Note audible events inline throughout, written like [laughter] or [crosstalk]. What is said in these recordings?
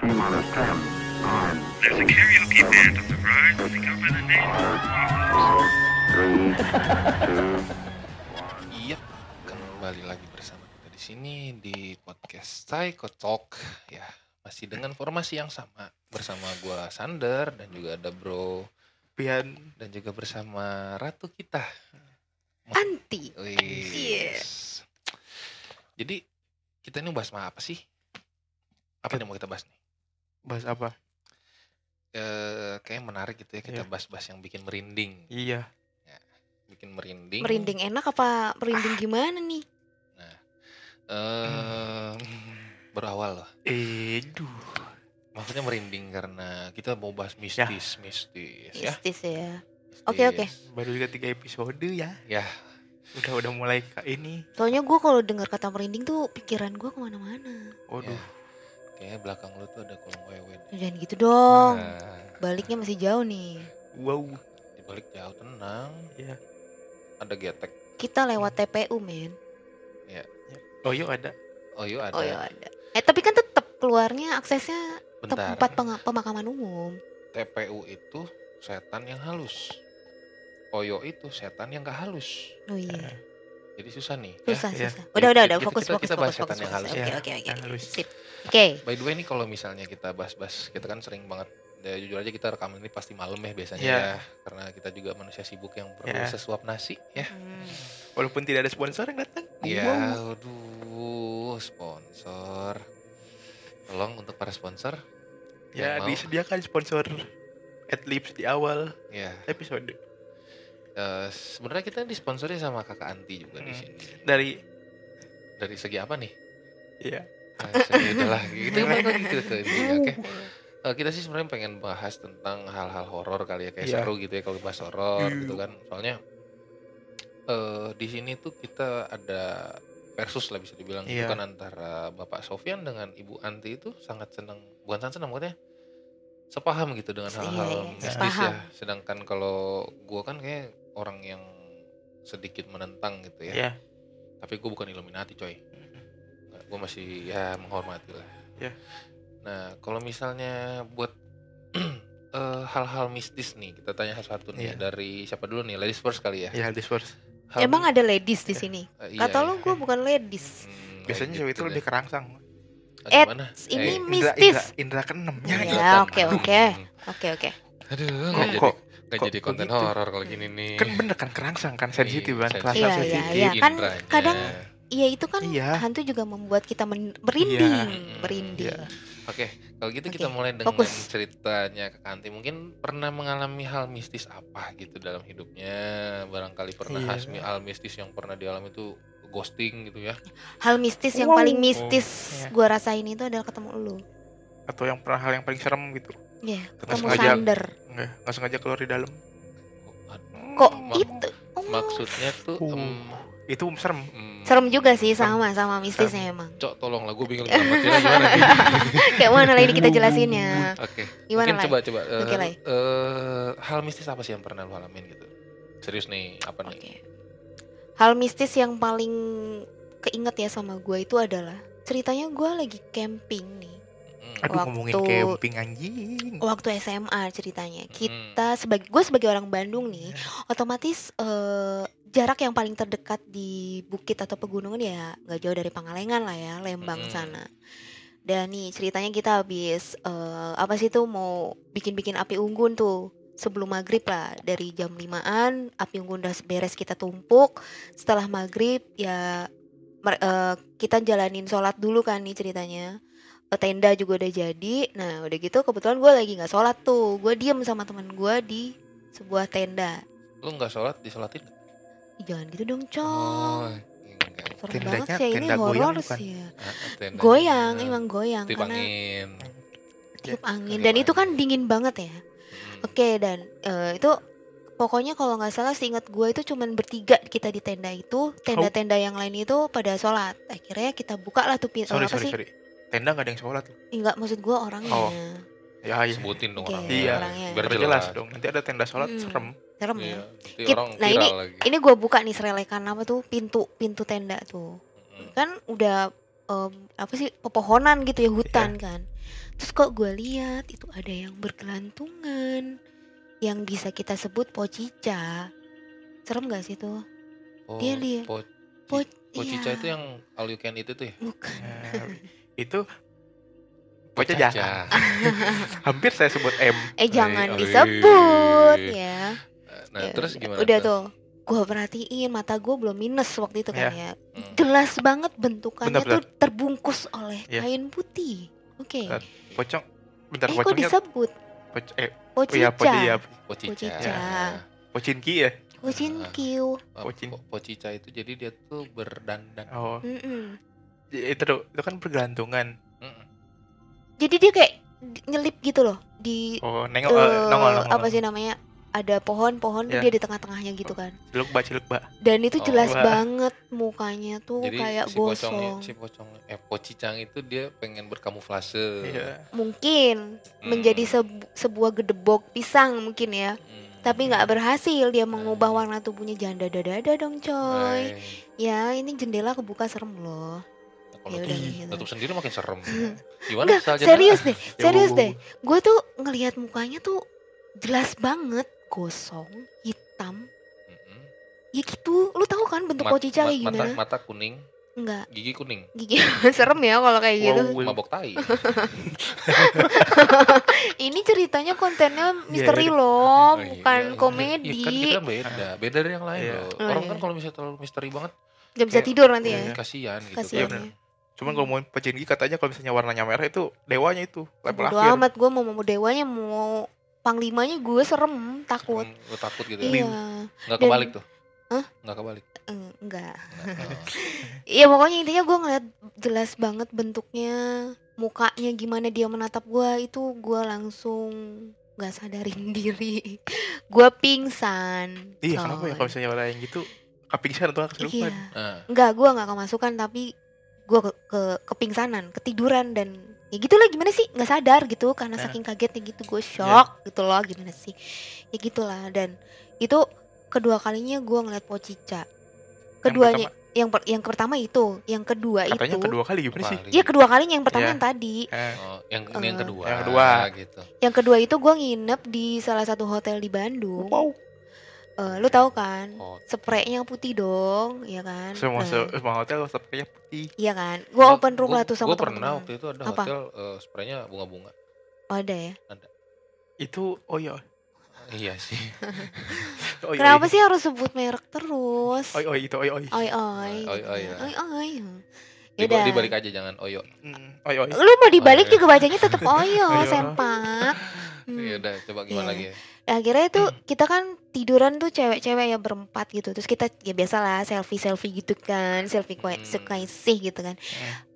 T-minus 10, 9, There's a karaoke band on the ride. They go by the name of 3, 2, Iya, kembali lagi bersama kita di sini di podcast Psycho Talk ya masih dengan formasi yang sama bersama gua Sander dan juga ada Bro Pian dan juga bersama ratu kita. anti. Iya. Jadi kita ini bahas apa sih? Apa yang mau kita bahas nih? Bahas apa? Eh, kayaknya menarik gitu ya kita Iya. bahas-bahas yang bikin merinding, Iya. bikin merinding. merinding enak apa merinding gimana nih Eh, berawal loh. Eh, duh. Maksudnya merinding karena kita mau bahas mistis, mistis ya. mistis ya mistis. Oke, oke. Baru juga tiga episode ya. Ya, Udah udah mulai ini. soalnya gue kalau dengar kata merinding tuh pikiran gue ke mana-mana Waduh. Ya. Kayaknya belakang lu tuh ada kolong wewe. deh. jangan gitu dong Nah, baliknya masih jauh nih Wow. di balik jauh tenang, Iya. ada getek. kita lewat TPU men Oh, yuk ada. Oh iya ada. oh ya ada eh tapi kan tetap keluarnya aksesnya Bentar. tempat peng- pemakaman umum TPU itu setan yang halus. Oyo itu setan yang gak halus. oh iya Jadi susah nih. ya. susah ya. susah udah udah udah Kita- fokus kita- fokus kita bahas fokus fokus setan yang halus oke ya. oke oke halus. sip oke By the way nih kalau misalnya kita bahas-bahas, kita kan sering banget ya jujur aja kita rekaman ini pasti malam ya biasanya Iya. ya karena kita juga manusia sibuk yang perlu Iya. sesuap nasi ya. Hmm. Walaupun tidak ada sponsor yang datang. Iya, Wow. aduh, sponsor. Tolong untuk para sponsor. Ya, disediakan sponsor at least di awal Ya, episode. Eh, sebenarnya kita disponsori sama kakak Anti juga di Hmm. sini. Dari Dari segi apa nih? Iya. Nah, segi udahlah, [laughs] gitu balik lagi gitu ke intinya. Oke. Eh, kita sih sebenarnya pengen bahas tentang hal-hal horor kali ya, kayak Iya. seru gitu ya kalau bahas horor Iya. gitu kan. Soalnya eh di sini tuh kita ada versus lah bisa dibilang gitu Iya. kan antara Bapak Sofyan dengan Ibu Anti itu sangat senang, bukan sangat senang maksudnya sepaham gitu dengan hal-hal iya, mistis sepaham. ya. Sedangkan kalau gua kan kayak orang yang sedikit menentang gitu ya. Iya. Tapi gue bukan Illuminati coy. Gue masih ya menghormati lah. Ya. Nah kalau misalnya buat [clears throat] eh, hal-hal mistis nih kita tanya satu-satu nih Iya. dari siapa dulu nih ladies first kali ya. Ya, this first. Hal- emang ada ladies di sini iya, kata iya. lo gue bukan ladies Hmm, Biasanya cewek gitu itu lebih deh. kerangsang. Ah, Eh, ini Eh, Indra, mistis indra, indra keenam. Ya, Ya, iya. oke, oke. Hmm. oke oke Aduh, Kok- kok- kok- jadi konten gitu? horor kalau gini nih. Kan bener kan kerangsang kan sensitif kan. Iya, Kerasa Iya, iya, sensitif. iya. kan Indranya. kadang- Iya itu kan Iya. hantu juga membuat kita men- merinding, Iya. merinding. Iya. Oke, kalau gitu kita Oke, mulai dengan fokus. ceritanya ke Kanti. Mungkin pernah mengalami hal mistis apa gitu dalam hidupnya? Barangkali pernah Iya. hasmi hal mistis yang pernah dialami itu ghosting gitu ya? Hal mistis yang Wow. paling mistis Iya. gua rasain itu adalah ketemu lu. Atau yang pernah hal yang paling serem gitu. Iya, Nggak ketemu sengaja. Sander. Enggak, nggak sengaja keluar di dalam. Kok itu? Oh, Maksudnya tuh, Uh. em, Itu serem. em, serem juga sih sama sama mistisnya emang. Cok, tolong lah, gue bingung gimana? [laughs] Kayak mana lah ini kita jelasinnya? Oke, Gimana mungkin lah? coba coba. eh, Oke, Lai. eh, hal mistis apa sih yang pernah lu alamin gitu? Serius nih, apa nih? Oke. Hal mistis yang paling keinget ya sama gua itu adalah ceritanya gua lagi camping nih. Hmm. Aduh ngomongin Waktu- camping anjing. Waktu SMA ceritanya. Hmm. Kita sebagai gue sebagai orang Bandung nih, otomatis eh, jarak yang paling terdekat di bukit atau pegunungan ya nggak jauh dari Pangalengan lah ya, Lembang Mm-mm. sana. Dan nih ceritanya kita habis eh, apa sih tuh mau bikin-bikin api unggun tuh sebelum maghrib lah dari jam 5an api unggun udah beres kita tumpuk setelah maghrib ya eh, kita jalanin sholat dulu kan nih ceritanya tenda juga udah jadi nah udah gitu kebetulan gue lagi nggak sholat tuh gue diem sama teman gue di sebuah tenda Lu nggak sholat, disolatin? Ih, jangan gitu dong cong Oh, enggak. serem Tendanya banget sih ini horor sih ya. Ah, tendanya. goyang emang goyang Tiup karena angin. tiup angin Tiup dan itu kan angin. dingin banget ya Hmm. Oke dan eh, itu pokoknya kalau nggak salah seingat gue itu cuman bertiga kita di tenda itu tenda-tenda yang lain itu pada sholat akhirnya kita buka lah tuh pin- eh, Sorry apa sorry sih sorry. Tenda nggak ada yang sholat. enggak maksud gue orangnya Oh. Ya ya. Sebutin dong Oke, orangnya. Iya. orangnya. Biar jelas. jelas dong. Nanti ada tenda sholat Hmm. serem. serem Iya. ya Kit- orang nah, ini- lagi. ini gue buka nih serelekan apa tuh pintu pintu tenda tuh Mm. kan udah em, apa sih pepohonan gitu ya hutan kan terus kok gue lihat itu ada yang bergelantungan yang bisa kita sebut pocica serem gak sih tuh Oh, Dia lihat. po, Po- pocica iya. itu yang all you can eat itu ya? bukan Nah, [laughs] itu Pocaca. jangan. [laughs] Hampir saya sebut M. eh jangan Oi, disebut ya Nah, Ya terus udah. gimana udah tuh gue perhatiin mata gue belum minus waktu itu kan ya Hmm. jelas banget bentukannya Bentar, tuh terbungkus oleh Iya. kain putih oke Bentar, Pocong. Bentar eh kok pocongnya. disebut Poc- eh, pocica iya, poci ya. Pocica. Pocica. Pocinki ya. Pocinkyu Pocin. po- Pocica itu jadi dia tuh berdandan. Oh, Mm-mm. Itu tuh, itu kan bergelantungan. Mm-mm. jadi dia kayak nyelip gitu loh di Oh, nengok eh, nongol, nongol. apa sih namanya ada pohon-pohon tuh Ya. dia di tengah-tengahnya gitu kan Ciluk ba, ciluk ba. dan itu Oh. jelas Wah. banget mukanya tuh Jadi kayak si pocong gosong si pocong eh pocicang itu dia pengen berkamuflase. Iya. mungkin Hmm. menjadi sebu- sebuah gedebok pisang mungkin ya Hmm. tapi nggak berhasil dia mengubah warna tubuhnya jangan dada-dada dong coy Eh, ya ini jendela kebuka serem loh kalau Ya tutup, udah, gitu. tutup sendiri makin serem. [laughs] Gimana jendela? serius deh Ya, [laughs] serius deh gue tuh ngelihat mukanya tuh jelas banget gosong hitam Mm-mm. ya gitu lu tahu kan bentuk Mat- kayak mat- mata, gimana mata kuning, enggak gigi kuning, gigi [laughs] serem ya kalau kayak gitu Wow. mabok tai. ini ceritanya kontennya Iya, misteri iya. loh Oh, iya, bukan iya. komedi Iya, kan kita beda, beda dari yang lain Iya. loh. Oh, Orang iya. kan kalau misalnya terlalu misteri banget, nggak bisa kayak- tidur nanti ya Iya. kasihan gitu. kasihan kan. ya Cuman kalau mau Pocinki katanya kalau misalnya warnanya merah itu dewanya itu level Bodo akhir. amat gue mau mau dewanya mau panglimanya gue serem takut Serem, lu takut gitu ya. iya Nggak Dan- kebalik tuh. Hah? Nggak kebalik. Eng- enggak Nggak. Oh. Iya pokoknya intinya gue ngeliat jelas banget bentuknya mukanya gimana dia menatap gue itu gue langsung nggak sadarin [laughs] diri gue pingsan Iya, kenapa ya kalau misalnya orang yang gitu kepingsan atau iya kesurupan? Nah, enggak gue nggak kemasukan tapi gue ke, ke kepingsanan ketiduran dan ya gitulah gimana sih nggak sadar gitu karena Nah. saking kagetnya gitu gue shock gitu loh gimana sih ya gitulah dan itu kedua kalinya gue ngeliat pocica keduanya yang per- yang pertama itu yang kedua Katanya itu kedua kali gimana sih? Iya kedua kalinya yang pertama Iya. yang tadi. Eh, Oh, yang ini yang Eh, kedua. yang kedua. gitu. Yang kedua itu gue nginep di salah satu hotel di Bandung. wow. Eh, lu tahu kan? Oh, Spraynya putih dong, ya kan? Semua Nah, semua hotel spraynya putih. Iya kan? Gue open room lah tuh sama Gue pernah teman-teman. waktu itu ada Apa? hotel eh, spraynya bunga-bunga. Oh, ada ya. Itu oh iya. Iya sih. [laughs] Oh, iya, Kenapa iya. sih harus sebut merek terus? Oi oi itu oi oi. Oi oi. Oi, oi, ya. Oi oi. Diba- Yaudah. dibalik aja jangan oyo. Mm, Oi oi. Lu mau dibalik juga bacanya tetap oyo, Oyo. sempak. Hmm. Iya udah coba gimana Iya. lagi? Akhirnya tuh kita kan tiduran tuh cewek-cewek ya berempat gitu terus kita ya biasalah selfie selfie gitu kan selfie kue Hmm. sih gitu kan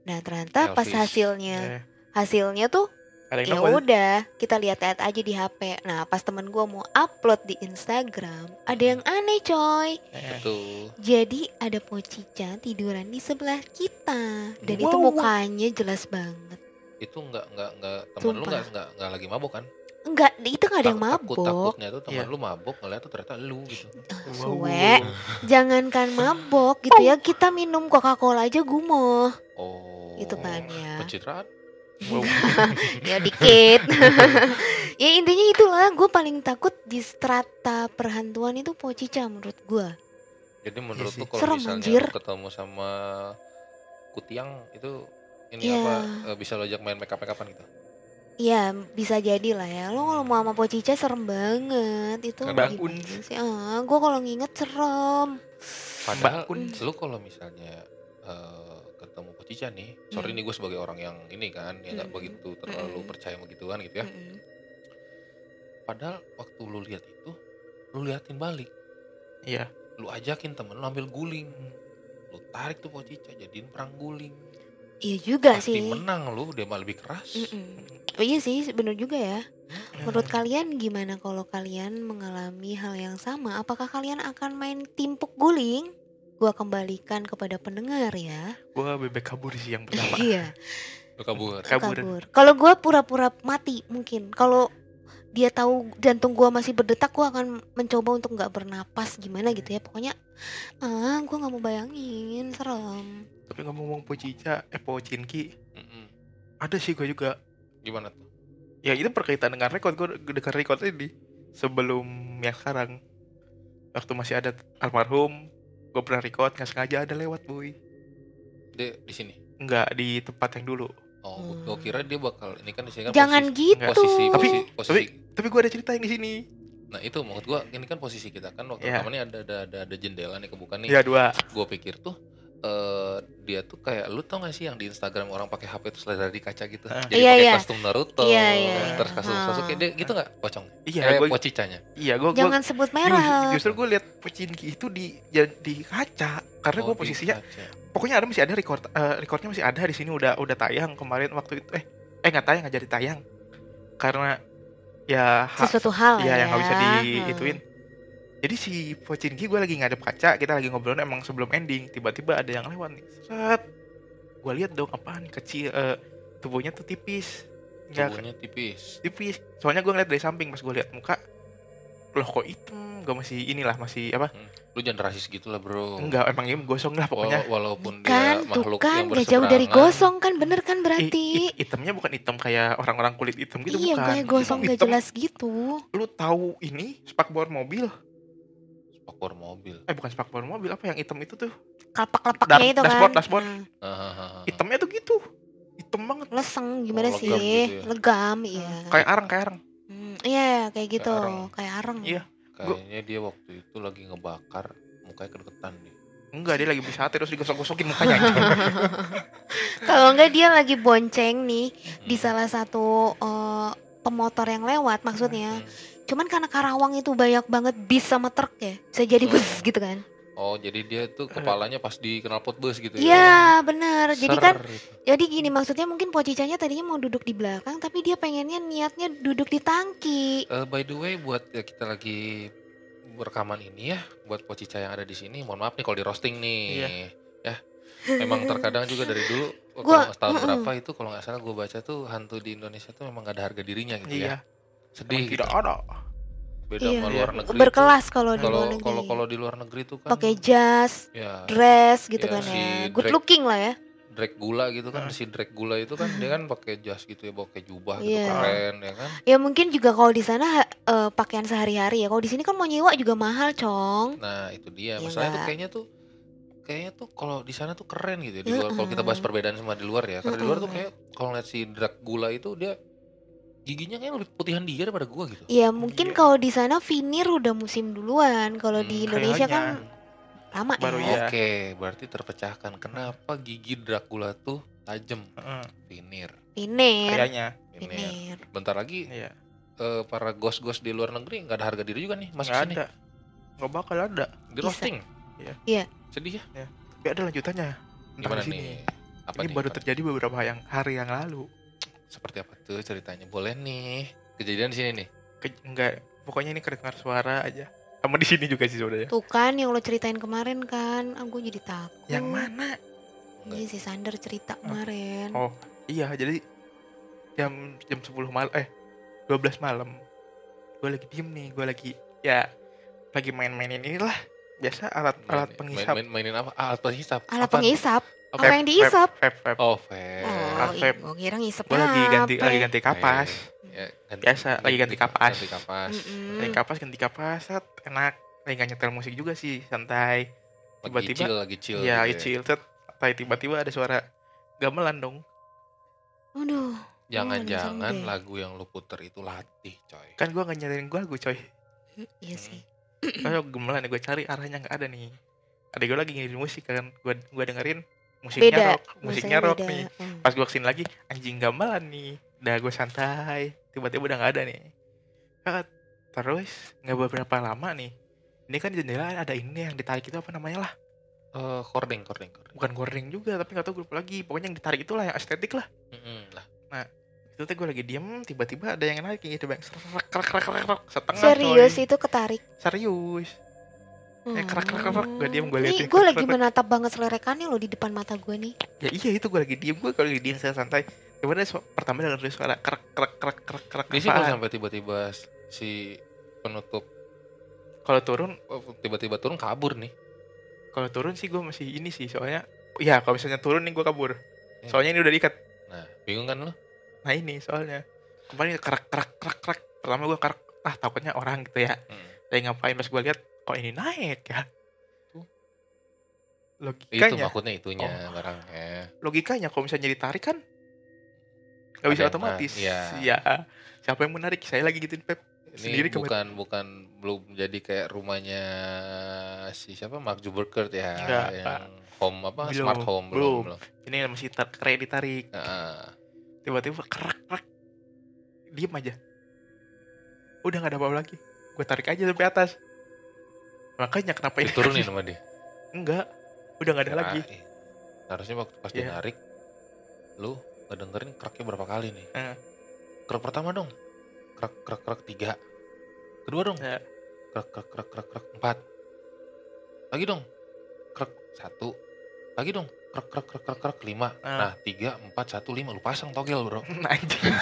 nah ternyata pas Selfish. hasilnya Eh, hasilnya tuh ya udah kita lihat-lihat aja di HP nah pas temen gua mau upload di Instagram ada yang aneh coy Eh, Tuh. jadi ada pocica tiduran di sebelah kita dan itu Wow. mukanya jelas banget Itu enggak enggak enggak temen lu Sumpah. enggak enggak enggak lagi mabok kan? Enggak itu nggak ada yang Tak- takut mabok takutnya tuh teman Iya. lu mabok ngeliat tuh ternyata lu gitu. suwe jangankan mabok gitu ya kita minum Coca Cola aja gumoh Oh. itu kan ya Pencitraan. Wow. [laughs] ya dikit [laughs] ya intinya itulah gue paling takut di strata perhantuan itu pocica menurut gue Jadi menurut sih. lu kalau Serem, misalnya anjir. ketemu sama kutiang itu ini Iya. apa eh, bisa lo ajak main make up make upan gitu? Ya bisa jadi lah ya lo kalau mau sama pocica serem banget itu Mbak gimana Kun. sih ah gue kalau nginget serem Padahal Mbak Kun. lu kalau misalnya eh, ketemu pocica nih, sorry Hmm. nih gue sebagai orang yang ini kan, yang nggak Hmm. begitu terlalu Hmm. percaya begituan gitu ya. Mm-mm. Padahal waktu lu lihat itu, lu liatin balik, Iya. lu ajakin temen lu ambil guling, lu tarik tuh pocica jadiin perang guling. iya juga Pasti sih menang lu, dia malah lebih keras. Mm-mm. Oh, iya sih bener juga ya. Menurut kalian gimana kalau kalian mengalami hal yang sama? Apakah kalian akan main timpuk guling? Gua kembalikan kepada pendengar ya. Gua bebek kabur sih yang [laughs] pertama. Iya, kabur. Kabur. kabur. Kalau gua pura-pura mati mungkin. Kalau dia tahu jantung gua masih berdetak, gua akan mencoba untuk nggak bernapas gimana gitu ya. Pokoknya ah, gua nggak mau bayangin, serem. Tapi ngomong-ngomong pocica, eh pocinki, Mm-mm. ada sih gue juga Gimana tuh? Ya itu berkaitan dengan record gue dengan record ini sebelum yang sekarang. Waktu masih ada almarhum, gue pernah record nggak sengaja ada lewat boy. Dia di sini. Enggak di tempat yang dulu. Oh, Hmm. gua kira dia bakal ini kan di sini kan Jangan posisi, gitu. posisi, Tapi- posisi, posisi. tapi- Tapi gue ada cerita yang di sini. Nah itu maksud gua ini kan posisi kita kan waktu Iya. rekaman ini ada, ada ada ada jendela nih kebuka nih. Ya dua. Gue pikir tuh eh dia tuh kayak lu tau gak sih yang di Instagram orang pakai HP terus dari kaca gitu. Ah. Jadi Iya, pakai iya. kostum Naruto. Iya, iya, Terus kostum Ah. Sasuke dia gitu nggak pocong? Iya, eh, gue pocicanya. iya gue Jangan sebut merah. justru gue lihat Pochinki itu di ja- di kaca karena Oh, gue di posisinya kaca. pokoknya ada masih ada record eh, recordnya masih ada di sini udah udah tayang kemarin waktu itu eh eh nggak tayang nggak jadi tayang karena ya ha- Sesuatu hal ya ya. yang nggak bisa Hmm. Jadi si Pochinki gue lagi ngadep kaca kita lagi ngobrol emang sebelum ending tiba-tiba ada yang lewat nih. Set. Gue lihat dong apaan kecil eh, tubuhnya tuh tipis. Nggak Tubuhnya tipis. tipis. Soalnya gue ngeliat dari samping pas gue lihat muka loh kok hitam? Gak masih inilah masih apa? Lu jangan rasis gitu lah bro. enggak emang ini gosong lah pokoknya. Wala- walaupun Kan, dia tuh makhluk kan yang gak jauh dari gosong kan bener kan berarti. i- hitamnya bukan hitam kayak orang-orang kulit hitam gitu iya bukan. kayak gosong Hitam- gak jelas gitu. lu tahu ini spakbor mobil Spakbor mobil. eh bukan spakbor mobil apa yang hitam itu tuh Kelapak-kelapaknya Dar- itu kan. dashboard, dashboard. Hmm. Hahaha. hitamnya tuh gitu hitam banget Leseng gimana Oh, sih? legam gitu ya. Legam iya. kayak arang kayak arang Hmm, iya kayak gitu, kayak areng. Iya. Kayaknya dia waktu itu lagi ngebakar mukanya kedeketan deh. enggak dia lagi bisa terus digosok-gosokin mukanya [laughs] Kalau enggak dia lagi bonceng nih di Hmm. salah satu eh, pemotor yang lewat maksudnya. Hmm. Cuman karena Karawang itu banyak banget bis sama truk ya. Bisa jadi Oh. bus gitu kan. Oh, jadi dia tuh kepalanya pas di knalpot bus gitu ya. Iya, benar. Jadi kan jadi gini maksudnya mungkin Pocicanya tadinya mau duduk di belakang tapi dia pengennya niatnya duduk di tangki. Eh, by the way, buat ya kita lagi rekaman ini ya, buat pocica yang ada di sini, mohon maaf nih kalau di roasting nih, Iya. ya. Memang terkadang juga dari dulu, Gua- kalau tahun mm-mm. berapa itu kalau nggak salah gue baca tuh hantu di Indonesia tuh memang gak ada harga dirinya gitu iya ya. Sedih Emang gitu. tidak ada Beda Iya. sama luar negeri. Berkelas kalau di luar negeri. kalau kalau di luar negeri tuh kan pakai jas, ya dress gitu Ya, kan si ya. Good looking lah ya. Drake gula gitu kan, Ah. si Drake gula itu kan dia kan pakai jas gitu ya, pakai jubah gitu Iya. keren ya kan. Ya mungkin juga kalau di sana eh, pakaian sehari-hari ya. Kalau di sini kan mau nyewa juga mahal, Cong. Nah itu dia, Iya masalahnya tuh kayaknya tuh kayaknya tuh kalau di sana tuh keren gitu ya di luar. Kalau kita bahas perbedaan sama di luar ya, karena di luar tuh kayak kalau ngeliat si Drake gula itu dia giginya kayak lebih putihan dia daripada gua gitu. Ya mungkin Iya. kalau di sana vinir udah musim duluan. Kalau di Hmm, Indonesia kan kayaknya. lama Baru ya. Iya. Oke, berarti terpecahkan. Kenapa gigi Dracula tuh tajam? Heeh, Vinir. Vinir. kayaknya. Vinir. Bentar lagi iya eh, para ghost-ghost di luar negeri nggak ada harga diri juga nih masuk sini. ada nggak bakal ada Di Bisa. roasting. Iya. Iya. Sedih ya. tapi ada lanjutannya Gimana di sini. nih? Apa ini nih? baru Apa- terjadi beberapa yang hari yang lalu Seperti apa tuh ceritanya? Boleh nih. Kejadian di sini nih. Ke- enggak pokoknya ini kedengar suara aja sama di sini juga sih sebenarnya Tuh kan yang lo ceritain kemarin kan. Aku jadi takut. yang mana Ini si Sander cerita kemarin. Oh. iya jadi jam jam 10 malam eh 12 malam gue lagi diem nih gue lagi ya lagi main-mainin inilah biasa alat alat Main- penghisap main- mainin apa? Ah, Alat penghisap. Alat Apaan? penghisap. Apa? Apa yang dihisap? vape vape Oh, vape. Oh, vape. gue kira ngisep gue lagi ganti lagi ya? ganti kapas Ya, ganti- Biasa, lagi ganti kapas. Ganti kapas. Ganti kapas ganti kapas set, enak lagi nggak nyetel musik juga sih santai Lagi Tiba-tiba- chill, lagi chill. Iya, gitu ya. chill set. Tapi tiba-tiba ada suara gamelan dong. Aduh. Jangan-jangan Oh, deh. lagu yang lu puter itu latih, coy. Kan gua nggak nyariin gua lagu coy. Iya sih. Kalau gamelan gue cari arahnya nggak ada nih. Ada gue lagi ngirim musik kan. Gua gua dengerin musiknya Beda. rock, musiknya rock beda. nih. Hmm. Pas gua ke sini lagi anjing gamelan nih. Udah gue santai. Tiba-tiba udah nggak ada nih. Terus nggak beberapa lama nih. Ini kan di jendela ada ini yang ditarik itu apa namanya lah. Eh, kording, kording, kording. Bukan gording juga tapi nggak tahu grup lagi. Pokoknya yang ditarik itulah yang estetik lah. Mm-mm, lah. itu tuh gue lagi diem tiba-tiba ada yang narik gitu bang serak kerak kerak kerak setengah Serius coy. itu ketarik. serius Eh, kerak, kerak, kerak. Gua diem, gua liatin, Gue lagi menatap banget selerekannya lo di depan mata gue nih. ya iya itu gue lagi diem gue kalau lagi diem saya santai tiba-tiba su- pertama denger suara kerak kerak kerak kerak kerak Dia sih sampai tiba-tiba si penutup kalau turun oh, tiba-tiba turun kabur nih. kalau turun sih gue masih ini sih soalnya ya kalau misalnya turun nih gue kabur Iya. soalnya ini udah diikat Nah, bingung kan lu? Nah ini soalnya kemarin kerak kerak kerak kerak. Pertama gue kerak ah takutnya orang gitu ya. Hmm. Saya ngapain pas gue lihat kok ini naik ya. Tuh. Itu Logikanya, maksudnya itunya Oh. barangnya. logikanya kalau misalnya ditarik kan nggak bisa otomatis. ma- iya. Iya. Siapa yang menarik? Saya lagi gituin Pep. Ini Sendiri kemarin. bukan bukan belum jadi kayak rumahnya si siapa Mark Zuckerberg ya Enggak, yang Pak. home apa Belum, smart home belum belum. belum. Ini masih tar kayak ditarik. Nah, Tiba-tiba kerak kerak. Diem aja. Udah nggak ada apa-apa lagi. Gue tarik aja sampai atas. Makanya kenapa ini diturunin sama dia. Enggak. Udah nggak ada lagi. Kirain. Harusnya waktu pas Iya. dia narik, lu ngedengerin keraknya berapa kali nih? Eh. Kerak pertama dong, kerak kerak kerak tiga. Kedua dong, Ya. kerak kerak kerak kerak kerak empat. Lagi dong, kerak satu. Lagi dong, kerak kerak kerak kerak kerak lima. Ah. Nah tiga empat satu lima, lu pasang togel bro. [laughs] Anjing.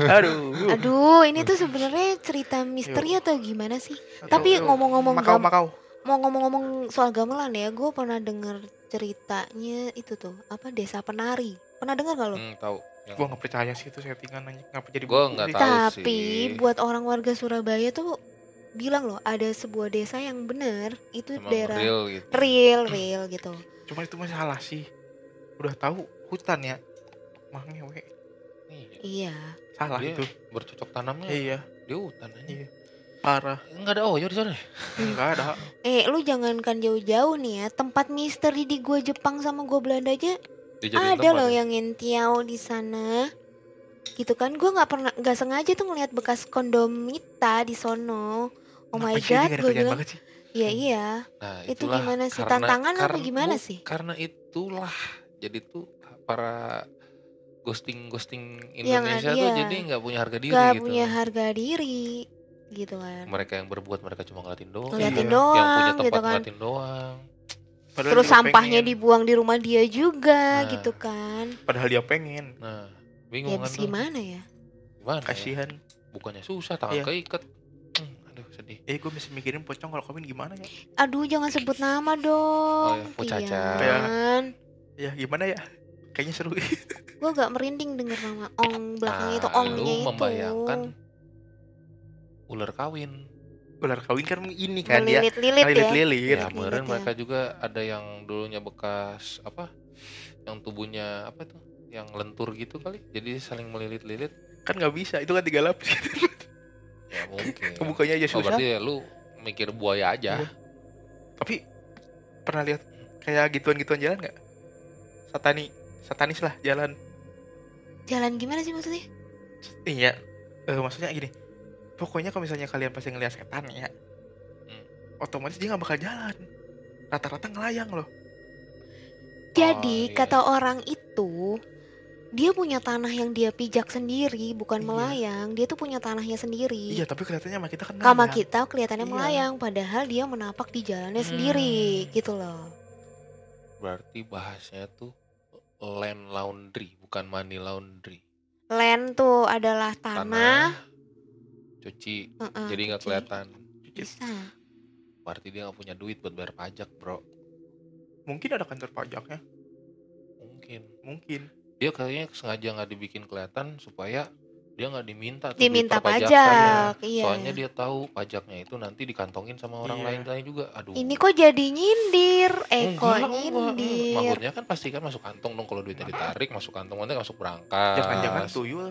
Aduh. Aduh, ini tuh sebenarnya cerita misteri atau gimana sih? Tapi ngomong-ngomong Makau Makau. mau ngomong-ngomong soal gamelan ya, gue pernah denger ceritanya itu tuh apa desa penari. Pernah dengar gak lo? Hmm, tahu. Yang- Gua nggak percaya sih itu settingan anjing. Ngapa jadi Gua buku nggak sih? tahu. Tapi sih. buat orang warga Surabaya tuh bilang loh ada sebuah desa yang bener itu Emang daerah real gitu. real real gitu. Cuma itu masih salah sih. Udah tahu hutan ya. Makanya we. Iya. Iya. Salah Dia itu. bercocok tanamnya Iya. di hutan aja. Iya. Parah. Enggak ada oyo di sana. ya? Enggak ada. Eh lu jangankan jauh-jauh nih ya tempat misteri di gua Jepang sama gua Belanda aja Dijadiin ada loh ya? yang ngentiau di sana. Gitu kan gua nggak pernah nggak sengaja tuh ngeliat bekas kondomita di sono. Oh my Kenapa dia god, nggak gue bilang, banget sih? Iya iya. Nah, Itu gimana sih? karena- Tantangan apa karena- gimana bu- sih? Karena itulah jadi tuh para ghosting ghosting Yang Indonesia ada- tuh iya. jadi nggak punya harga diri Gak gitu. punya harga diri gitu kan. Mereka yang berbuat mereka cuma ngeliatin doang. Ngeliatin Iya. doang Yang punya tempat gitu kan. ngeliatin doang. Padahal Terus sampahnya pengen. dibuang di rumah dia juga Nah. gitu kan. Padahal dia pengen. Nah, Ya bingung kan habis tuh. gimana ya? Gimana? ya? Kasihan. Bukannya susah, tangan Iya. keikat. Eh gue masih mikirin pocong kalau kawin gimana ya? Aduh jangan sebut nama dong. Oh ya, Bu Caca. Ian. Ya gimana ya? Kayaknya seru. [laughs] Gue gak merinding denger nama Ong belakangnya itu Nah, Ongnya lu itu. membayangkan ular kawin. Ular kawin kan ini kan dia. Melilit-lilit ya. Lilit-lilit. Ya, kemarin ya. mereka juga ada yang dulunya bekas apa? Yang tubuhnya apa tuh? Yang lentur gitu kali. Jadi saling melilit-lilit. Kan nggak bisa. Itu kan tiga lapis. [laughs] Mungkin. [laughs] Kebukanya aja Oh, susah. berarti ya lu mikir buaya aja. Iya. Tapi pernah lihat kayak gituan-gituan jalan nggak? Satani, satanis lah jalan. Jalan gimana sih maksudnya? Iya, eh, maksudnya gini. Pokoknya kalau misalnya kalian pasti ngeliat setan ya, Hmm. otomatis dia nggak bakal jalan. Rata-rata ngelayang loh. Jadi iya. kata orang itu dia punya tanah yang dia pijak sendiri, bukan Iya. melayang. Dia tuh punya tanahnya sendiri. Iya, tapi kelihatannya sama kita kan Sama kita kelihatannya Iya. melayang, padahal dia menapak di jalannya Hmm. sendiri, gitu loh. Berarti bahasnya tuh land laundry, bukan money laundry. Land tuh adalah tanah. cuci, Heeh, jadi nggak cuci. kelihatan. Bisa. Berarti dia nggak punya duit buat bayar pajak, bro. Mungkin ada kantor pajaknya. Mungkin. Mungkin. Dia kayaknya sengaja nggak dibikin kelihatan supaya dia nggak diminta tuh Diminta pajak, iya. Soalnya dia tahu pajaknya itu nanti dikantongin sama orang Iya. lain lain juga. Aduh. Ini kok jadi nyindir? Eh kok nyindir? Maksudnya kan pasti kan masuk kantong dong kalau duitnya ditarik masuk kantong nanti masuk berangkas. Jangan-jangan tuyul.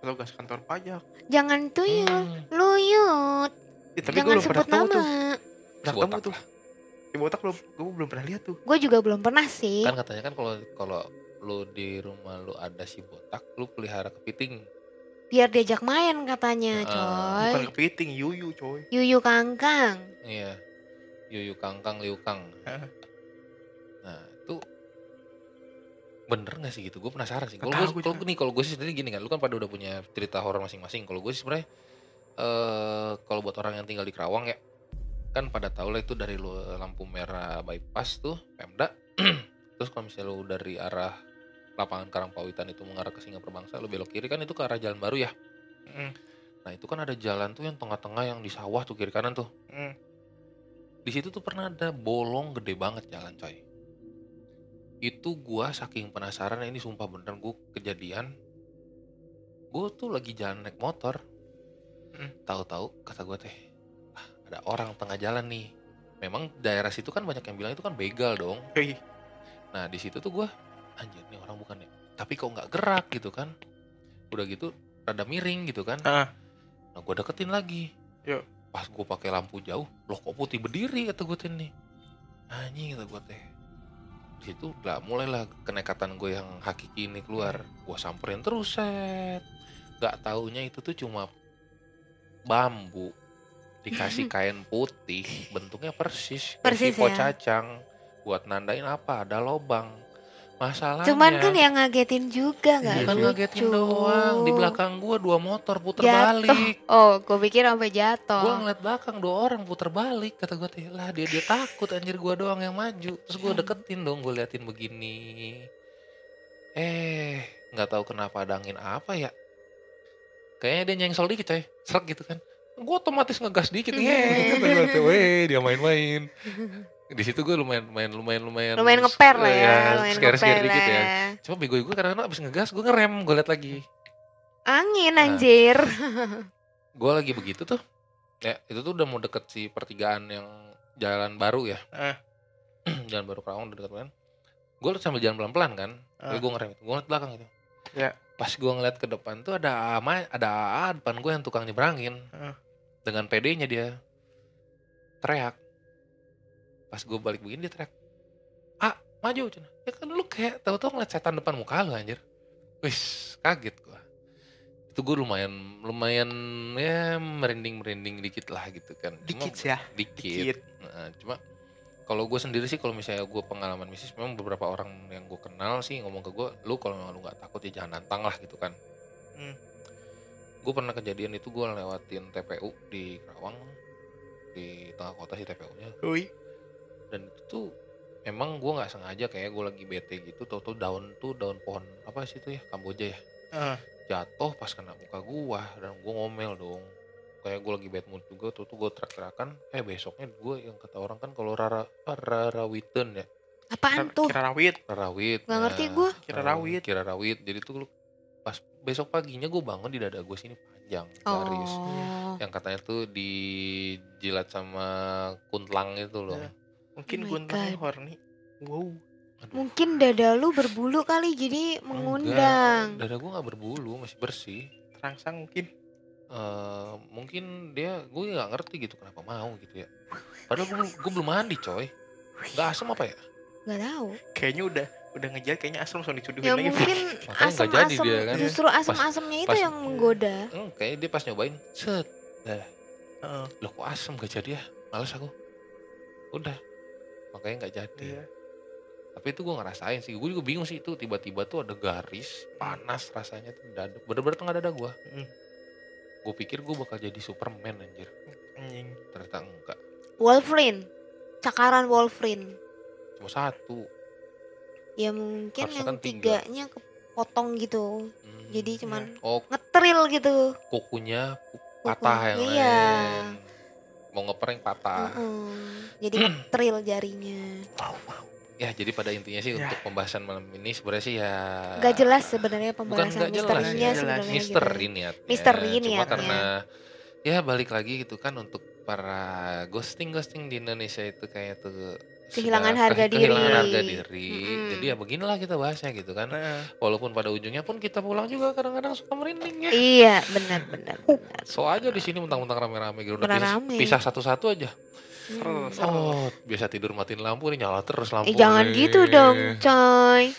Petugas kantor pajak. Jangan tuyul, Hmm, luyut. Ya, tapi gue Jangan belum pernah sebut tuh. nama. Botak ketemu tuh. Di botak belum, gue belum pernah lihat tuh. Gue juga belum pernah sih. Kan katanya kan kalau kalau lu di rumah lu ada si botak, lu pelihara kepiting. Biar diajak main katanya, coy. Bukan kepiting, yuyu coy. Yuyu kangkang. Iya. Yuyu kangkang liukang. Nah, itu bener gak sih gitu? Gue penasaran sih. Kalau gue gua kalau nih kalau gue sih sendiri gini kan, lu kan pada udah punya cerita horor masing-masing. Kalau gue sih sebenarnya eh kalau buat orang yang tinggal di Kerawang ya, kan pada tahu lah itu dari lu lampu merah bypass tuh Pemda. [clears throat] Terus kalau misalnya lu dari arah lapangan Karangpawitan itu mengarah ke Singapura Bangsa, lu belok kiri kan itu ke arah jalan baru ya. Mm, Nah itu kan ada jalan tuh yang tengah-tengah yang di sawah tuh kiri kanan tuh. mm. Di situ tuh pernah ada bolong gede banget jalan coy. Itu gua saking penasaran ini sumpah beneran gua kejadian gue tuh lagi jalan naik motor Hmm. tahu-tahu kata gue teh ah, ada orang tengah jalan nih memang daerah situ kan banyak yang bilang itu kan begal dong Yoi. nah di situ tuh gue anjir nih orang bukan ya? Tapi kok nggak gerak gitu kan? Udah gitu rada miring gitu kan? Ah. nah gue deketin lagi. Yo. pas gue pakai lampu jauh loh kok putih berdiri? kata gue nih anjing kata gue teh. Di situ lah mulailah kenekatan gue yang hakiki ini keluar. Gue samperin terus set. Nggak taunya itu tuh cuma bambu. Dikasih [laughs] kain putih bentuknya persis Persis ya. cacang. Buat nandain apa? Ada lobang masalahnya. Cuman kan yang ngagetin juga nggak bukan lucu. ngagetin doang. Di belakang gua dua motor puter Jatuh. balik. [laughs] Oh, gue pikir sampai jatuh. gua ngeliat belakang dua orang puter balik kata gua teh. Lah dia dia takut anjir gua doang yang maju. Terus gua deketin dong gua liatin begini. Eh nggak tahu kenapa ada angin apa ya. Kayaknya dia nyengsel dikit coy. Serak gitu kan. Gua otomatis ngegas dikit. [laughs] Gua teh. Weh dia main-main di situ gue lumayan lumayan lumayan lumayan lumayan ngeper lah ya, ya, lumayan scare scare dikit ya cuma bego gue karena abis ngegas gue ngerem gue liat lagi Angin Nah. anjir. [laughs] gue lagi begitu tuh ya itu tuh udah mau deket si pertigaan yang jalan baru ya Ah. [clears throat] jalan baru Kerawang udah deket kan gue sambil jalan pelan pelan kan tapi Ah. gue ngerem gue ngeliat belakang itu Ya. pas gue ngeliat ke depan tuh ada ama ada AA depan gue yang tukang nyebrangin Ah. dengan PD-nya dia teriak pas gue balik begini dia teriak ah maju cina ya kan lu kayak tahu-tahu ngeliat setan depan muka lu anjir wis kaget gue itu gue lumayan lumayan ya merinding merinding dikit lah gitu kan Cuma- Dikit sih ya. dikit, Dikit. Nah, cuma kalau gue sendiri sih kalau misalnya gue pengalaman bisnis memang beberapa orang yang gue kenal sih ngomong ke gue lu kalau memang lu nggak takut ya jangan nantang lah gitu kan Hmm. gue pernah kejadian itu gue lewatin TPU di Kerawang di tengah kota sih TPU-nya Ui. Dan itu tuh emang gue nggak sengaja kayak gue lagi bete gitu tau tau daun tuh daun pohon apa sih itu ya Kamboja ya Ah. jatuh pas kena muka gua dan gua ngomel dong kayak gua lagi bad mood juga tuh tuh gue teriak-teriakan eh besoknya gue yang kata orang kan kalau rara apa, rarawiten ya Apaan tuh? Kira rawit. rarawit Nggak ngerti Nah, gua. Kira rawit. kira rawit jadi tuh lu pas besok paginya gue bangun di dada gue sini panjang garis Oh. yang katanya tuh dijilat sama kuntlang itu loh Ya. Mungkin Oh God. horny. Wow. Mungkin dada lu berbulu kali jadi mengundang. Enggak, dada gue nggak berbulu masih bersih Terangsang mungkin. eh mungkin dia gue nggak ngerti gitu kenapa mau gitu ya padahal gue belum gue belum mandi coy nggak asem apa ya Nggak tahu. Kayaknya udah udah ngejar kayaknya asam langsung dicuduhin Ya lagi. mungkin [laughs] Makanya nggak jadi dia kan. justru asam-asamnya itu pas- yang menggoda. hmm, kayaknya dia pas nyobain set Heeh. loh kok asem gak jadi ya males aku udah makanya nggak jadi Iya. tapi itu gue ngerasain sih gue juga bingung sih itu tiba-tiba tuh ada garis panas rasanya tuh dada bener-bener tengah dada gue Mm. gue pikir gue bakal jadi Superman anjir Anjing. ternyata enggak Wolverine. Cakaran Wolverine. cuma satu Ya mungkin Harusnya yang kan tiga. tiganya kepotong gitu. Hmm. Jadi cuman oh ngetril gitu. kukunya patah yang Iya. lain mau ngeprank patah Heeh. Jadi [clears throat] ngetril jarinya. wow wow ya jadi pada intinya sih Ya. untuk pembahasan malam ini sebenarnya sih ya Gak jelas sebenarnya bukan pembahasan jelas misterinya ya. sebenarnya misteri gitu. niatnya Misteri cuma niatnya. karena ya balik lagi gitu kan untuk para ghosting ghosting di Indonesia itu kayak tuh Kehilangan sudah harga ke- kehilangan diri. harga diri Mm-mm. jadi ya beginilah kita bahasnya gitu kan Nah, walaupun pada ujungnya pun kita pulang juga kadang-kadang suka merinding ya Iya, benar benar. benar. so aja di sini mentang-mentang rame-rame gitu udah pisah, rame. pisah satu-satu aja Hmm. Oh, biasa tidur matiin lampu nih nyala terus lampu. Eh jangan nih. gitu dong, coy.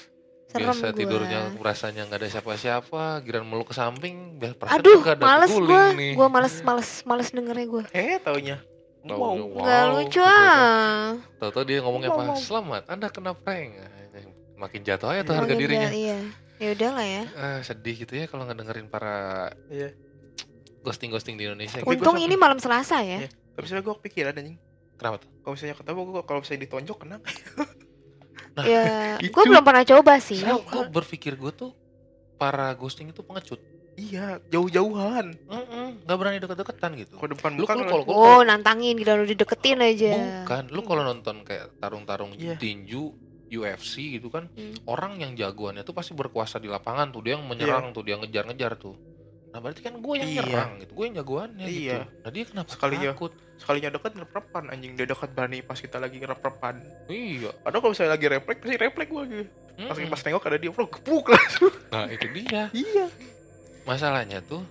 Serem Biasa gua. tidurnya rasanya nggak ada siapa-siapa, giran meluk ke samping, biar perasaan Aduh, males nih. Gua males males males dengernya gua. eh taunya. Taunya, Wow. Wow, Nggak lucu gitu kan. ah. Tahu-tahu dia ngomongnya apa? Wow. Selamat, Anda kena prank. Ah, Makin jatuh aja tuh harga Makin dirinya. Iya. Ya udahlah ya. Ah, sedih gitu ya kalau nggak dengerin para Iya. ghosting-ghosting di Indonesia. Tapi Gitu. Untung ini malam Selasa ya. Iya. Tapi misalnya gue kepikiran anjing. Kenapa tuh? Kalau misalnya ketemu gue kalau misalnya ditonjok kena. Nah, Ya, gua belum pernah coba sih. Saya gue berpikir gue tuh para ghosting itu pengecut. Iya, jauh-jauhan. Mm-mm, nggak berani deket-deketan gitu. Kalau depan Lu muka kalau kalau Oh, nantangin gitu udah dideketin aja. Bukan, lu kalau nonton kayak tarung-tarung Iya. tinju UFC gitu kan, Hmm. orang yang jagoannya tuh pasti berkuasa di lapangan tuh, dia yang menyerang tuh, dia ngejar-ngejar tuh. Nah berarti kan gue yang Iya. nyerang gitu, gue yang jagoannya Iya. gitu. Nah dia kenapa Sekalinya- takut? Sekalinya dekat rep-repan anjing dia dekat berani pas kita lagi rep-repan. Iya. Padahal kalau misalnya lagi refleks pasti refleks gua gitu. Pas Mm-mm. pas nengok ada dia, bro, gebuk langsung. Nah itu dia. iya. Masalahnya tuh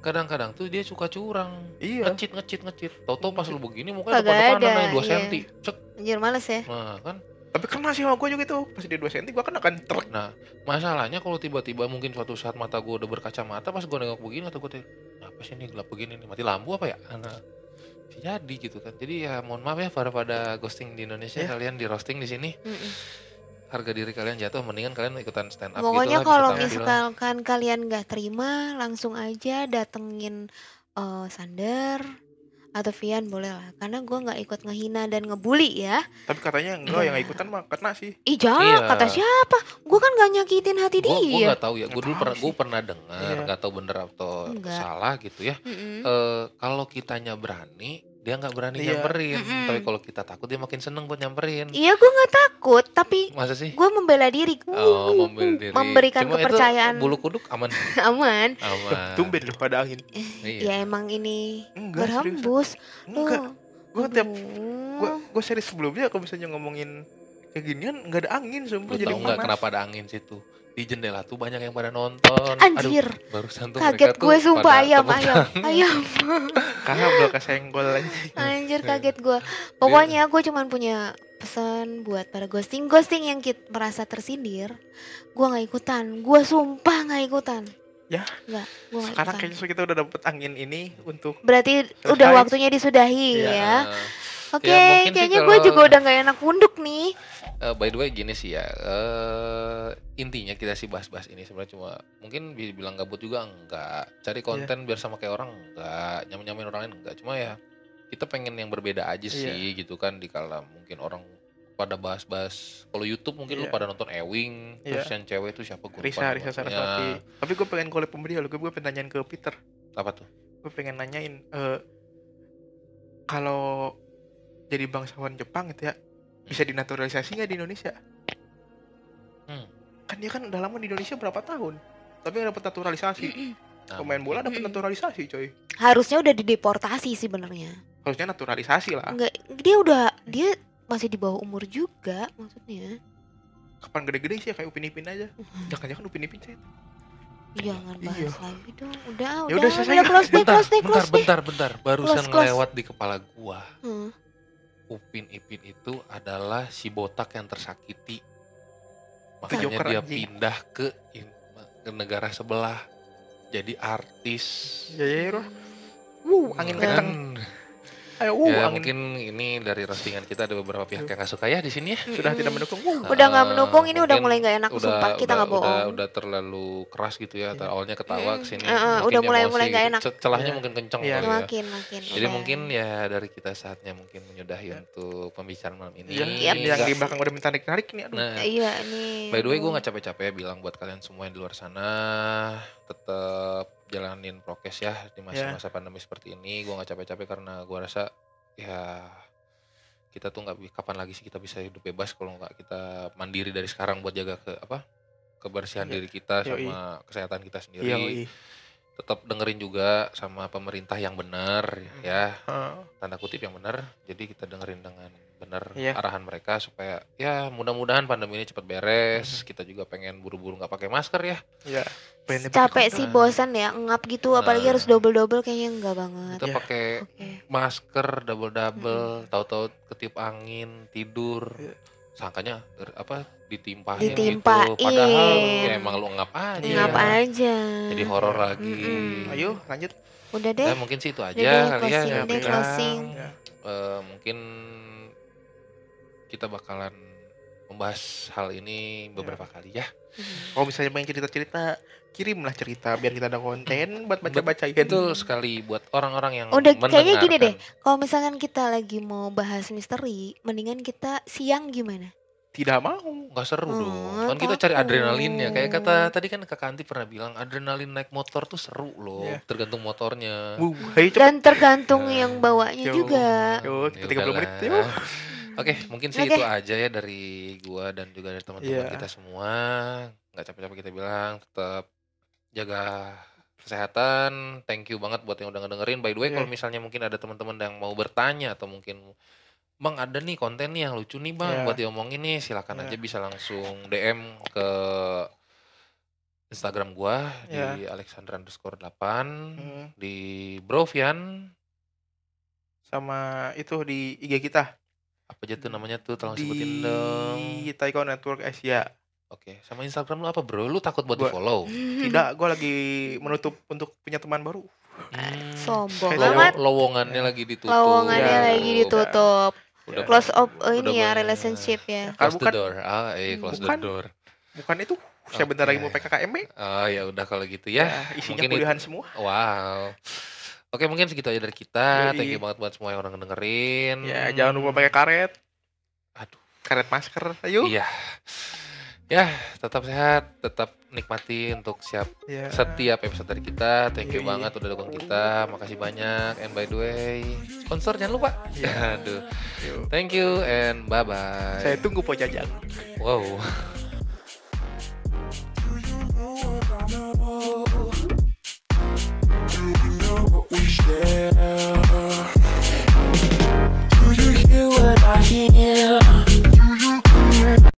kadang-kadang tuh dia suka curang. Iya. Ngecit ngecit ngecit. Tahu-tahu pas lu begini mukanya Kagak depan-depanan ada, naik 2 iya. cm. Cek. Anjir males ya. Nah kan Tapi kena sih sama gua juga tuh. Pas dia 2 cm gua kan akan truk. Nah, masalahnya kalau tiba-tiba mungkin suatu saat mata gue udah berkacamata pas gue nengok begini atau gue apa sih ini gelap begini nih mati lampu apa ya? Nah, jadi gitu kan. Jadi ya mohon maaf ya para pada ghosting di Indonesia Ya. kalian di roasting di sini Mm-mm. Harga diri kalian jatuh mendingan kalian ikutan stand up Pokoknya gitu lah, kalau misalkan kalian nggak terima, langsung aja datengin eh, Sander atau Vian boleh lah. Karena gua nggak ikut ngehina dan ngebully ya. Tapi katanya enggak Iya. yang ikutan mah kena sih. Ih jangan, Iya. kata siapa? Gua kan nggak nyakitin hati Gue gue dia. nggak tahu ya. Gue dulu pernah gue pernah dengar Iya. nggak tahu bener atau Enggak. salah gitu ya. Mm-mm. Eh kalau kitanya berani dia nggak berani Iya. nyamperin. Mm-mm. Tapi kalau kita takut dia makin seneng buat nyamperin. Iya gua nggak takut, tapi Masa sih? gua membela diri. Oh, membela diri. Memberikan Cuma itu kepercayaan bulu kuduk aman. [laughs] aman. Aman. Tumben loh pada angin. Iya. Ya emang ini Enggak, serius. berhembus. Enggak. Oh, Gua tiap gua gua seri sebelumnya kalau misalnya ngomongin kayak ginian enggak ada angin sumpah Lu jadi tahu nggak kenapa ada angin situ? Di jendela tuh banyak yang pada nonton. Anjir, Aduh, barusan tuh kaget gue sumpah ayam, ayam, ayam. [laughs] Kabel kesenggol aja. Anjir kaget gue. Pokoknya gue cuman punya pesan buat para ghosting ghosting yang kit merasa tersindir. Gue nggak ikutan. Gue sumpah nggak ikutan. Ya. Nggak, gue nggak Sekarang kayaknya kita udah dapet angin ini untuk Berarti udah waktunya disudahi Iya. ya. Oke, Ya, mungkin sih kayaknya gue kalau- juga udah nggak enak punduk nih. Eh, by the way gini sih ya. eh intinya kita sih bahas-bahas ini sebenarnya cuma mungkin bilang gabut juga enggak. Cari konten biar sama kayak orang enggak. Nyaman-nyamain orang lain enggak. Cuma ya kita pengen yang berbeda aja Iya. sih gitu kan di kala mungkin orang pada bahas-bahas kalau YouTube mungkin lu Iya. pada nonton Ewing terus Iya. yang cewek itu siapa gue Risa, Risa Saraswati. Tapi gue pengen sama dia loh. Gue pengen nanyain ke Peter. apa tuh Gue pengen nanyain eh kalau jadi bangsawan Jepang gitu ya bisa dinaturalisasi nggak di Indonesia? Hmm. Kan dia kan udah lama di Indonesia berapa tahun? Tapi nggak dapat naturalisasi. Nah, Pemain bola dapat Mm-mm. naturalisasi coy. Harusnya udah dideportasi sih benernya. Harusnya naturalisasi lah. Enggak, dia udah dia masih di bawah umur juga maksudnya. Kapan gede-gede sih ya, kayak Upin Ipin aja. Jangan-jangan Upin Ipin saya. Jangan bahas Iya. lagi dong. Udah, Ya udah, udah, udah, selesai. close deh, bentar, close deh, bentar, close deh. bentar, bentar. Barusan Close, close. lewat di kepala gua. Hmm. Upin Ipin itu adalah si botak yang tersakiti. Makanya Joker, dia anjing. pindah ke, in- ke negara sebelah. Jadi artis. Ya ya, Roh. Wuh, angin Kan? kenceng. Ayo, wuh, ya angin mungkin ini dari roastingan kita ada beberapa pihak yang gak suka ya di sini ya. sudah tidak mendukung. Wuh. Udah nggak mendukung, ini udah mulai nggak enak, udah, sumpah, kita udah- nggak bohong. Udah, udah terlalu keras gitu ya. Iya. Awalnya ketawa Mm-mm. ke sini. Eh, makin udah mulai- mulai nggak gitu. enak. Ce- Celahnya Iya. mungkin kenceng Iya. kali ya. Makin, makin. Jadi mungkin ya dari kita saatnya mungkin menyudahi untuk pembicaraan malam ini. Iya, yang Nggak- di belakang udah minta narik-narik nih. Aduh. Nah, Iya nih. By the way, gue nggak capek-capek ya bilang buat kalian semua yang di luar sana tetap jalanin prokes ya di masa-masa pandemi seperti ini. Gue nggak capek-capek karena gue rasa ya kita tuh nggak kapan lagi sih kita bisa hidup bebas kalau nggak kita mandiri dari sekarang buat jaga ke apa kebersihan Iya. diri kita Yoi. sama kesehatan kita sendiri. Iya, wih. Tetap dengerin juga sama pemerintah yang benar ya Heeh. tanda kutip yang benar. Jadi kita dengerin dengan benar Iya. arahan mereka supaya ya mudah-mudahan pandemi ini cepat beres. Kita juga pengen buru-buru nggak pakai masker ya. Iya. Capek sih bosan ya ngap gitu apalagi Nah. harus double double kayaknya enggak banget Kita Iya. pakai oke masker double-double, tahu-tahu ketiup angin, tidur. Iya. Sangkanya apa ditimpahin, Ditimpain. gitu. Padahal ya emang lu ngap aja. Iya. ngap aja Jadi horor lagi. Mm-mm. Ayo, lanjut. udah deh Ya, mungkin sih itu aja Udah deh, kali ya. deh, closing. Ya. eh, mungkin kita bakalan membahas hal ini beberapa kali ya. Hmm. Kalau misalnya pengen cerita-cerita, kirimlah cerita biar kita ada konten buat baca-bacain. Betul sekali buat orang-orang yang Udah, kayaknya gini deh. kalau misalkan kita lagi mau bahas misteri mendingan kita siang gimana Tidak mau. nggak seru Hmm, dong. Kan kita cari adrenalinnya. Kayak kata tadi kan Kak Anti pernah bilang adrenalin naik motor tuh seru loh. Iya. Tergantung motornya. Wuh, dan tergantung Ya. [laughs] yang bawanya Yo. juga Yo, Ya 30 menit. Yuk. Oke, mungkin sih Oke. itu aja ya dari gua dan juga dari teman-teman Iya. kita semua. Nggak capek-capek kita bilang tetap jaga kesehatan. Thank you banget buat yang udah ngedengerin. By the way, Iya. kalau misalnya mungkin ada teman-teman yang mau bertanya atau mungkin Bang ada nih konten nih yang lucu nih Bang Iya. buat diomongin nih silakan Iya. aja bisa langsung DM ke Instagram gua Iya. di Alexandra underscore 8 Hmm, di Brovian sama itu di IG kita apa aja tuh namanya tuh tolong di sebutin dong. Taiko Network Asia. Oke, sama Instagram lu apa bro? Lu takut buat Gua- di follow? Tidak, [laughs] gue lagi menutup untuk punya teman baru. Hmm. Sombong amat. lowongannya lagi ditutup. Lowongannya Ya. lagi ditutup. Udah Close up udah ini ya relationship ya. Close the Bukan- door. Ah, eh close Bukan. the door. Bukan itu. Saya bentar Oke. lagi mau PKKMB. Oh ya udah kalau gitu ya. Ya, isinya mungkin kuliahan semua. Wow. Oke mungkin segitu aja dari kita. Yoi. Thank you banget buat semua yang udah ngedengerin. Ya, jangan lupa pakai karet. Aduh. Karet masker. Ayo. Iya. Ya, tetap sehat, tetap nikmati untuk siap Ya. setiap episode dari kita. Thank you Yoi. banget udah dukung kita. Makasih banyak. And by the way, sponsor jangan lupa. Iya. [laughs] Aduh. Thank you and bye bye. Saya tunggu Po Jajang. Wow. [laughs] we share. Do you hear what I hear?